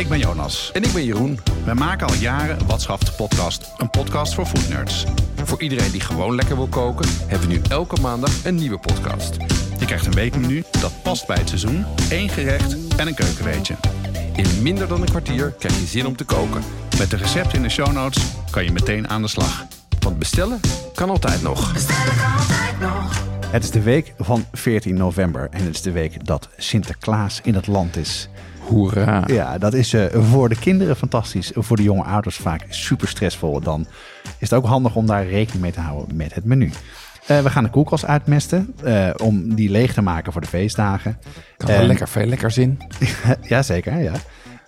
Ik ben Jonas. En ik ben Jeroen. We maken al jaren Watschaft de podcast. Een podcast voor foodnerds. Voor iedereen die gewoon lekker wil koken, hebben we nu elke maandag een nieuwe podcast. Je krijgt een weekmenu dat past bij het seizoen, één gerecht en een keukenweetje. In minder dan een kwartier krijg je zin om te koken. Met de recepten in de show notes kan je meteen aan de slag. Want bestellen kan altijd nog. Het is de week van 14 november en het is de week dat Sinterklaas in het land is. Hoera. Ja, dat is eh, voor de kinderen fantastisch. Voor de jonge ouders vaak super stressvol. Dan is het ook handig om daar rekening mee te houden met het menu. Eh, we gaan de koelkast uitmesten eh, om die leeg te maken voor de feestdagen. Kan En- lekker veel lekkers in. Jazeker, ja.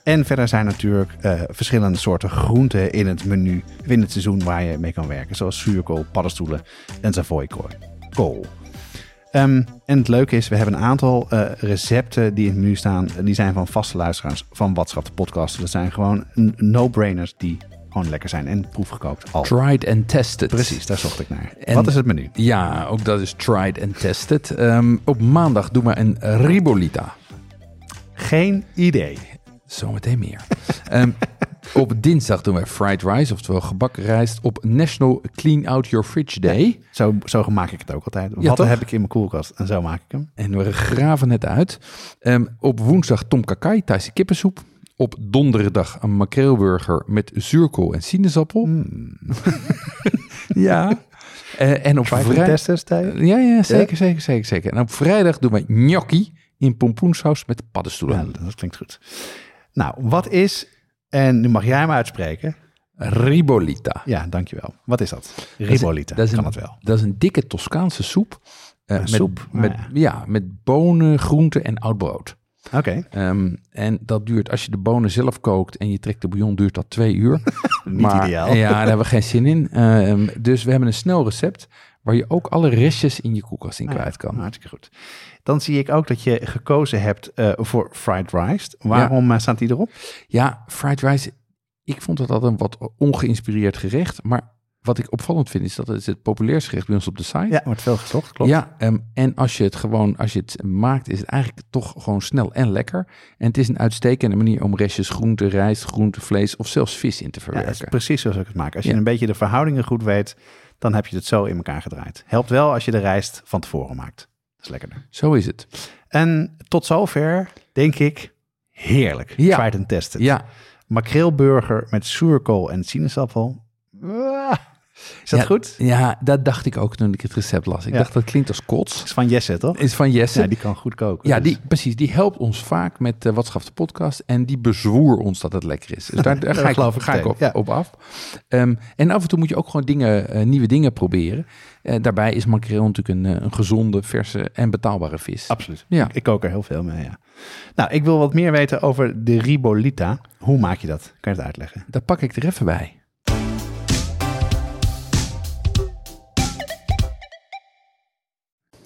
En verder zijn natuurlijk eh, verschillende soorten groenten in het menu in het seizoen waar je mee kan werken. Zoals zuurkool, paddenstoelen en savoykool. Kool. Ehm, en het leuke is, we hebben een aantal eh, recepten die in het menu staan. Die zijn van vaste luisteraars van Watschap de podcast. Dat zijn gewoon no-brainers die gewoon lekker zijn en proefgekookt al. Tried and tested. Precies, daar zocht ik naar. En- Wat is het menu? Ja, ook dat is tried and tested. Ehm, op maandag doen we een ribolita. Geen idee. Zometeen meer. Ehm, op dinsdag doen we fried rice, oftewel gebakken rijst, op National Clean Out Your Fridge Day. Zo, zo maak ik het ook altijd. Wat heb ik in mijn koelkast en zo maak ik hem. En we graven het uit. Ehm, op woensdag tom kakai, Thaise kippensoep. Op donderdag een makreelburger met zuurkool en sinaasappel. ja. Eh, en op vrijdag... Ja, ja, zeker, zeker, zeker, zeker. En op vrijdag doen we gnocchi in pompoensaus met paddenstoelen. Ja, dat klinkt goed. Nou, wat is, en nu mag jij hem uitspreken. Ribolita. Ja, dankjewel. Wat is dat? Ribolita, Dat is kan een, het wel. Dat is een dikke Toscaanse soep. eh, met, soep, Met, ah, ja. met bonen, groenten en oud brood. Oké, Ehm, en dat duurt, als je de bonen zelf kookt en je trekt de bouillon, duurt dat twee uur. niet ideaal. Ja, daar hebben we geen zin in. Ehm, dus we hebben een snel recept waar je ook alle restjes in je koelkast in Ah, kwijt kan. Hartstikke goed. Dan zie ik ook dat je gekozen hebt eh, voor fried rice. Waarom eh, staat die erop? Ja, fried rice. Ik vond het altijd een wat ongeïnspireerd gerecht. Maar wat ik opvallend vind is dat het is het populairste gerecht bij ons op de site. Ja, wordt veel gezocht, klopt. Ja, ehm, en als je het gewoon, als je het maakt, is het eigenlijk toch gewoon snel en lekker. En het is een uitstekende manier om restjes groente, rijst, groente, vlees of zelfs vis in te Ja, dat is verwerken. precies zoals ik het maak. Als je Ja. een beetje de verhoudingen goed weet, dan heb je het zo in elkaar gedraaid. Helpt wel als je de rijst van tevoren maakt. Dat is lekkerder. Zo is het. En tot zover, denk ik, heerlijk. Ja. Tried and tested. Ja, Makreelburger met zuurkool en sinaasappel. Ah, Is dat Ja, goed? ja, dat dacht ik ook toen ik het recept las. Ik Ja. dacht dat klinkt als kots. is van Jesse, toch? Is van Jesse. Ja, die kan goed koken. Ja, dus- die, precies. Die helpt ons vaak met uh, Wat schaft de podcast. En die bezwoer ons dat het lekker is. Dus daar, daar ga, ik, ik ga ik op, meteen, ja. op af. Ehm, en af en toe moet je ook gewoon dingen, eh, nieuwe dingen proberen. Eh, daarbij is makreel natuurlijk een, eh, een gezonde, verse en betaalbare vis. Absoluut. Ja. Ik, ik kook er heel veel mee, ja. Nou, ik wil wat meer weten over de ribolita. Hoe maak je dat? Kan je het uitleggen? Daar pak ik er even bij.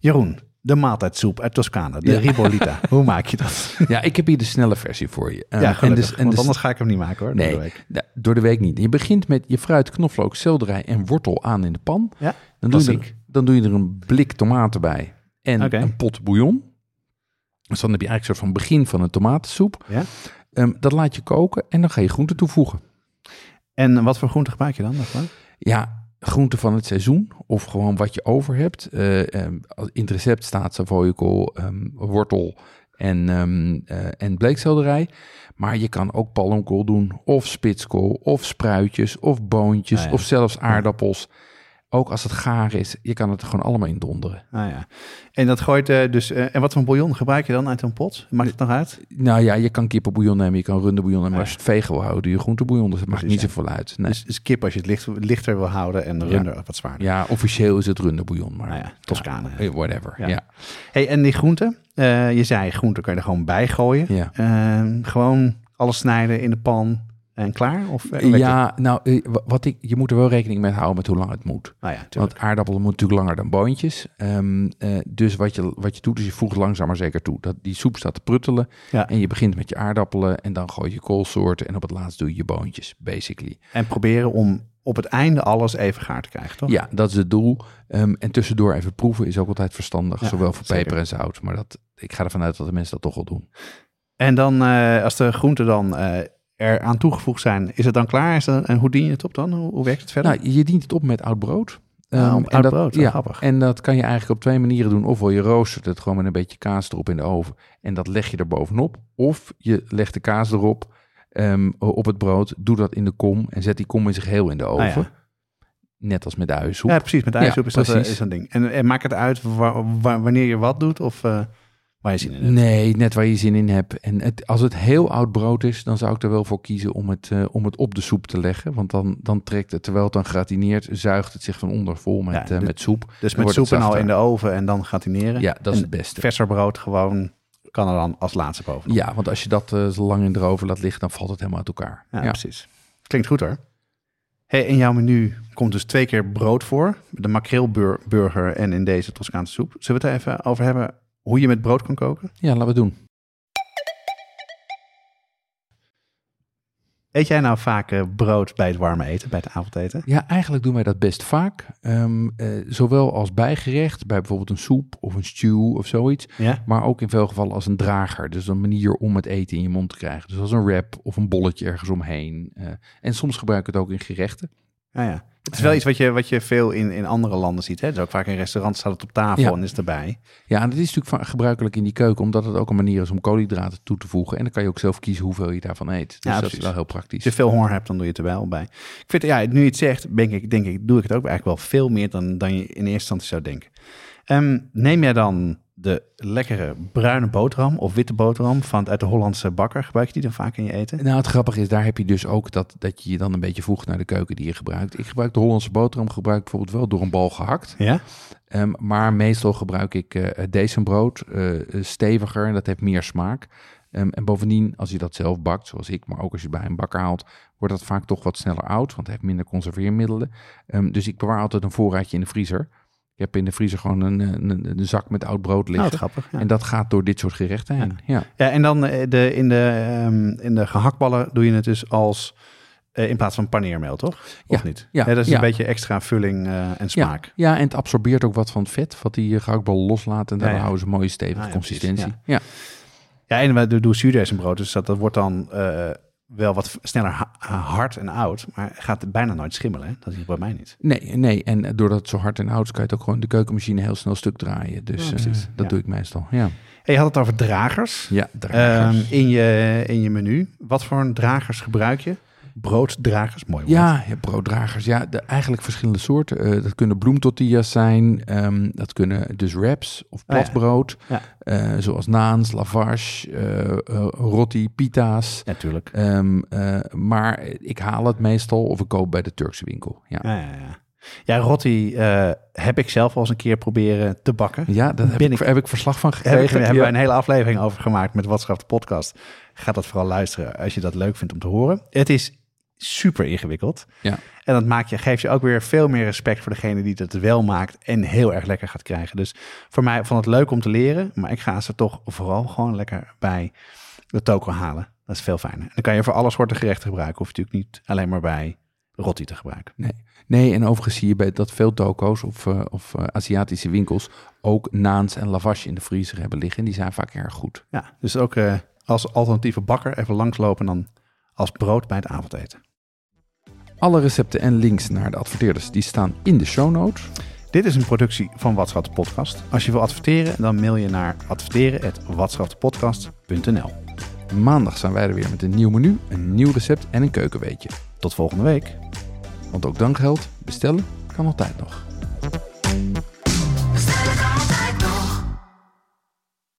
Jeroen, de maaltijdsoep uit Toscane, de Ja. ribolita. Hoe maak je dat? Ja, ik heb hier de snelle versie voor je. Uh, ja, gelukkig, dus- want dus- anders ga ik hem niet maken hoor. door Nee, de week. da- door de week niet. Je begint met je fruit, knoflook, selderij en wortel aan in de pan. Ja, Dan doe, er, dan doe je er een blik tomaten bij en een pot bouillon. Dus dan heb je eigenlijk een soort van begin van een tomatensoep. Ja? Ehm, dat laat je koken en dan ga je groenten toevoegen. En wat voor groente gebruik je dan? Ja, groenten van het seizoen of gewoon wat je over hebt. Eh, ehm, in het recept staat savoykool, ehm, wortel en, eh, en bleekselderij. Maar je kan ook palmkool doen of spitskool of spruitjes of boontjes Ah, ja. of zelfs aardappels. Ook als het gaar is, je kan het er gewoon allemaal in donderen. Ah ja. En dat gooit eh, dus. eh, en wat voor bouillon gebruik je dan uit een pot? Maakt het nog uit? Nou ja, je kan kippenbouillon nemen, je kan runderbouillon nemen. Maar Ja. als je het vegen wil houden, je groentebouillon. Dus het maakt niet zoveel uit. Nee. Dus, dus kip als je het licht, lichter wil houden en Ja. runder wat zwaarder. ja, officieel is het runderbouillon. Maar Nou ja, Toscane. whatever. Ja. Ja. Hey, en die groenten? Eh, je zei groenten kan je er gewoon bij gooien. Ja. Ehm, gewoon alles snijden in de pan en klaar? Of, eh, Ja, nou, eh, wa- wat ik, je moet er wel rekening mee houden met hoe lang het moet. Nou ja. Want aardappelen moeten natuurlijk langer dan boontjes. Ehm, eh, dus wat je, wat je doet, is je voegt langzaam maar zeker toe. Dat, die soep staat te pruttelen Ja. en je begint met je aardappelen en dan gooi je koolsoorten en op het laatst doe je je boontjes, basically. En proberen om op het einde alles even gaar te krijgen, toch? Ja, dat is het doel. Ehm, en tussendoor even proeven is ook altijd verstandig, Ja, zowel voor zeker. peper en zout. Maar dat, ik ga ervan uit dat de mensen dat toch wel doen. En dan, als de groenten dan eh, er aan toegevoegd zijn, is het dan klaar? Is dat, en hoe dien je het op dan? Hoe, hoe werkt het verder? Nou, je dient het op met oud brood. En oud dat- brood, ja, grappig. En dat kan je eigenlijk op twee manieren doen. Ofwel je roostert het gewoon met een beetje kaas erop in de oven. En dat leg je er bovenop. Of je legt de kaas erop ehm, op het brood. Doe dat in de kom en zet die kom in zich heel in de oven. Ah, ja. Net als met de uiensoep. Ja, precies. Met de Ja, is dat eh, is dat ding. En, en maakt het uit wa- wa- wanneer je wat doet of eh, waar je zin in hebt? Nee, net waar je zin in hebt. En het, als het heel oud brood is, dan zou ik er wel voor kiezen om het, eh, om het op de soep te leggen. Want dan, dan trekt het, terwijl het dan gratineert, zuigt het zich van onder vol met, Ja, eh, met soep. Dus met soep en al in de oven en dan gratineren. Ja, dat is En het beste. Verser brood gewoon kan er dan als laatste bovenop. Ja, want als je dat eh, zo lang in de oven laat liggen, dan valt het helemaal uit elkaar. Ja, Ja, precies. Klinkt goed hoor. Hey, in jouw menu komt dus twee keer brood voor. De makreelburger en in deze Toscaanse soep. Zullen we het er even over hebben hoe je met brood kan koken? ja laten we het doen. Eet jij nou vaak eh, brood bij het warme eten, bij het avondeten? Ja, eigenlijk doen wij dat best vaak. Ehm, eh, zowel als bijgerecht, bij bijvoorbeeld een soep of een stew of zoiets. Ja? Maar ook in veel gevallen als een drager. Dus een manier om het eten in je mond te krijgen. Dus als een wrap of een bolletje ergens omheen. Eh, en soms gebruik ik het ook in gerechten. Ja, ja. Het is wel iets wat je, wat je veel in, in andere landen ziet. Hè? Dus ook vaak in restaurants staat het op tafel Ja. en is erbij. Ja, en dat is natuurlijk gebruikelijk in die keuken, omdat het ook een manier is om koolhydraten toe te voegen. En dan kan je ook zelf kiezen hoeveel je daarvan eet. Dus Ja, dat precies. is wel heel praktisch. Als je veel honger hebt, dan doe je het er wel bij. Ik vind, ja, nu je het zegt, denk ik, denk ik, doe ik het ook eigenlijk wel veel meer dan, dan je in eerste instantie zou denken. Ehm, neem jij dan de lekkere bruine boterham of witte boterham van uit de Hollandse bakker? Gebruik je die dan vaak in je eten? Nou, het grappige is, daar heb je dus ook dat, dat je je dan een beetje voegt naar de keuken die je gebruikt. Ik gebruik de Hollandse boterham, gebruik ik bijvoorbeeld wel door een bal gehakt. Ja? Ehm, maar meestal gebruik ik eh decembrood, eh, eh, steviger en dat heeft meer smaak. Ehm, en bovendien, als je dat zelf bakt, zoals ik, maar ook als je het bij een bakker haalt, wordt dat vaak toch wat sneller oud, want het heeft minder conserveermiddelen. Ehm, dus ik bewaar altijd een voorraadje in de vriezer. Ik heb in de vriezer gewoon een, een, een zak met oud brood Nou, liggen. wat grappig. Ja. En dat gaat door dit soort gerechten heen. Ja. Ja, en dan eh, de, in, de, ehm, in de gehaktballen doe je het dus als eh, in plaats van paneermeel, toch? Of Ja, niet? ja, dat is ja. een beetje extra vulling eh, en smaak. Ja, en het absorbeert ook wat van het vet, wat die eh, gehaktballen loslaat. En ja. houden ze een mooie stevige Ah, ja, consistentie. ja. Ja, en we doen zuurdesembrood, dus dat, dat wordt dan eh, wel wat sneller ha- hard en oud, maar gaat bijna nooit schimmelen. Hè? Dat is bij mij niet. Nee, nee, en doordat het zo hard en oud is, kan je het ook gewoon de keukenmachine heel snel stuk draaien. Dus Ja, eh, dat Ja. doe ik meestal. Ja, Hey, je had het over dragers ja dragers. ehm, in, je, in je menu. Wat voor dragers gebruik je? Brooddragers, mooi woord. Ja, ja brooddragers. Ja, de, eigenlijk verschillende soorten. Eh, dat kunnen bloemtortillas zijn. ehm, dat kunnen dus wraps of Ah, ja. platbrood. Ja. eh, zoals naans, lavash, eh, eh, roti, pita's. Natuurlijk. Ehm, eh, maar ik haal het meestal of ik koop bij de Turkse winkel. Ja, Ja, ja, ja. ja rotti heb ik zelf al eens een keer proberen te bakken. ja daar heb ik, heb ik verslag van Heb ik, gekregen. hebben Ja. we een hele aflevering over gemaakt met Watschaf de podcast. Ga dat vooral luisteren als je dat leuk vindt om te horen. Het is super ingewikkeld. Ja. En dat maakt je, geeft je ook weer veel meer respect voor degene die het wel maakt en heel erg lekker gaat krijgen. Dus voor mij vond het leuk om te leren, maar ik ga ze toch vooral gewoon lekker bij de toko halen. Dat is veel fijner. Dan kan je voor alle soorten gerechten gebruiken. Hoef je natuurlijk niet alleen maar bij rotti te gebruiken. Nee, en overigens zie je bij dat veel toko's of, eh, of eh, Aziatische winkels ook naans en lavash in de vriezer hebben liggen. En die zijn vaak erg goed. Ja, dus ook eh, als alternatieve bakker even langslopen dan als brood bij het avondeten. Alle recepten en links naar de adverteerders die staan in de show notes. Dit is een productie van Watschat de Podcast. Als je wil adverteren, dan mail je naar adverteren.watschatdepodcast.nl. Maandag zijn wij er weer met een nieuw menu, een nieuw recept en een keukenweetje. Tot volgende week. Want ook dan geldt, bestellen Kan altijd nog.